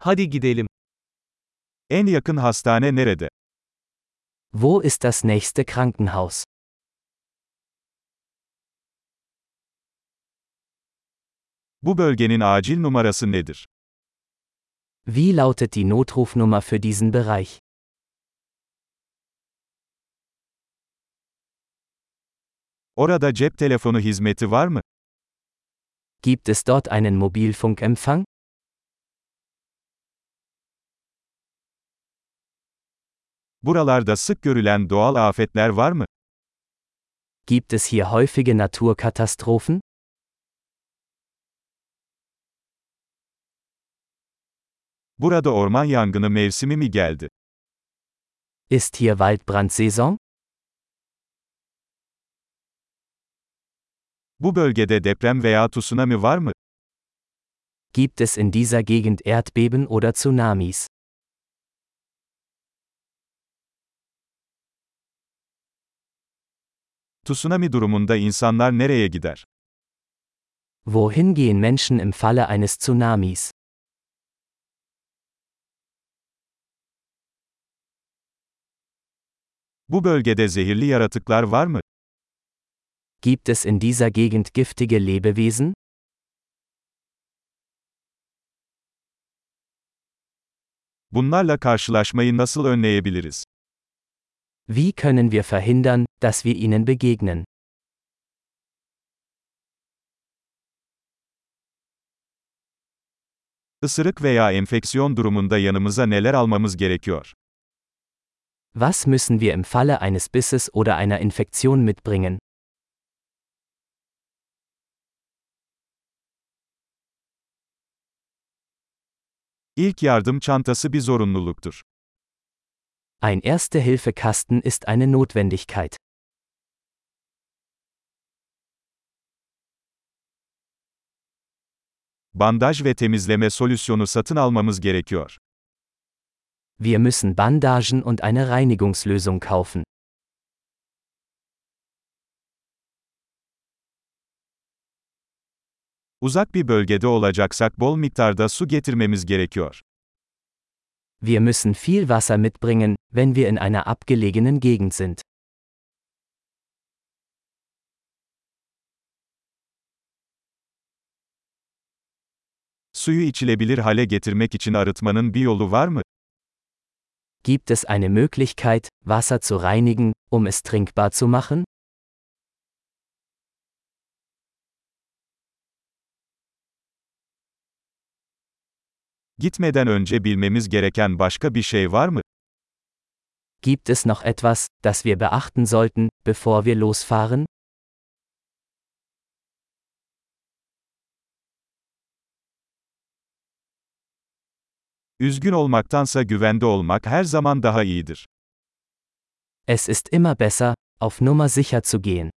Hadi gidelim. En yakın hastane nerede? Wo ist das nächste Krankenhaus? Bu bölgenin acil numarası nedir? Wie lautet die Notrufnummer für diesen Bereich? Orada cep telefonu hizmeti var mı? Gibt es dort einen Mobilfunkempfang? Buralarda sık görülen doğal afetler var mı? Gibt es hier häufige Naturkatastrophen? Burada orman yangını mevsimi mi geldi? Ist hier Waldbrandsaison? Bu bölgede deprem veya tsunami var mı? Gibt es in dieser Gegend Erdbeben oder Tsunamis? Tsunami durumunda insanlar nereye gider? Wohin gehen Menschen im Falle eines Tsunamis? Bu bölgede zehirli yaratıklar var mı? Gibt es in dieser Gegend giftige Lebewesen? Bunlarla karşılaşmayı nasıl önleyebiliriz? Wie können wir verhindern, dass wir ihnen begegnen? Isırık veya enfeksiyon durumunda yanımıza neler almamız gerekiyor? Was müssen wir im Falle eines Bisses oder einer Infektion mitbringen? İlk yardım çantası bir zorunluluktur. Ein Erste-Hilfe-Kasten ist eine Notwendigkeit. Bandaj ve temizleme solüsyonu satın almamız gerekiyor. Wir müssen Bandagen und eine Reinigungslösung kaufen. Uzak bir bölgede olacaksak bol miktarda su getirmemiz gerekiyor. Wir müssen viel Wasser mitbringen, wenn wir in einer abgelegenen Gegend sind. Suyu içilebilir hale getirmek için arıtmanın bir yolu var mı? Gibt es eine Möglichkeit, Wasser zu reinigen, um es trinkbar zu machen? Gitmeden önce bilmemiz gereken başka bir şey var mı? Gibt es noch etwas, das wir beachten sollten, bevor wir losfahren? Üzgün olmaktansa güvende olmak her zaman daha iyidir. Es ist immer besser, auf Nummer sicher zu gehen.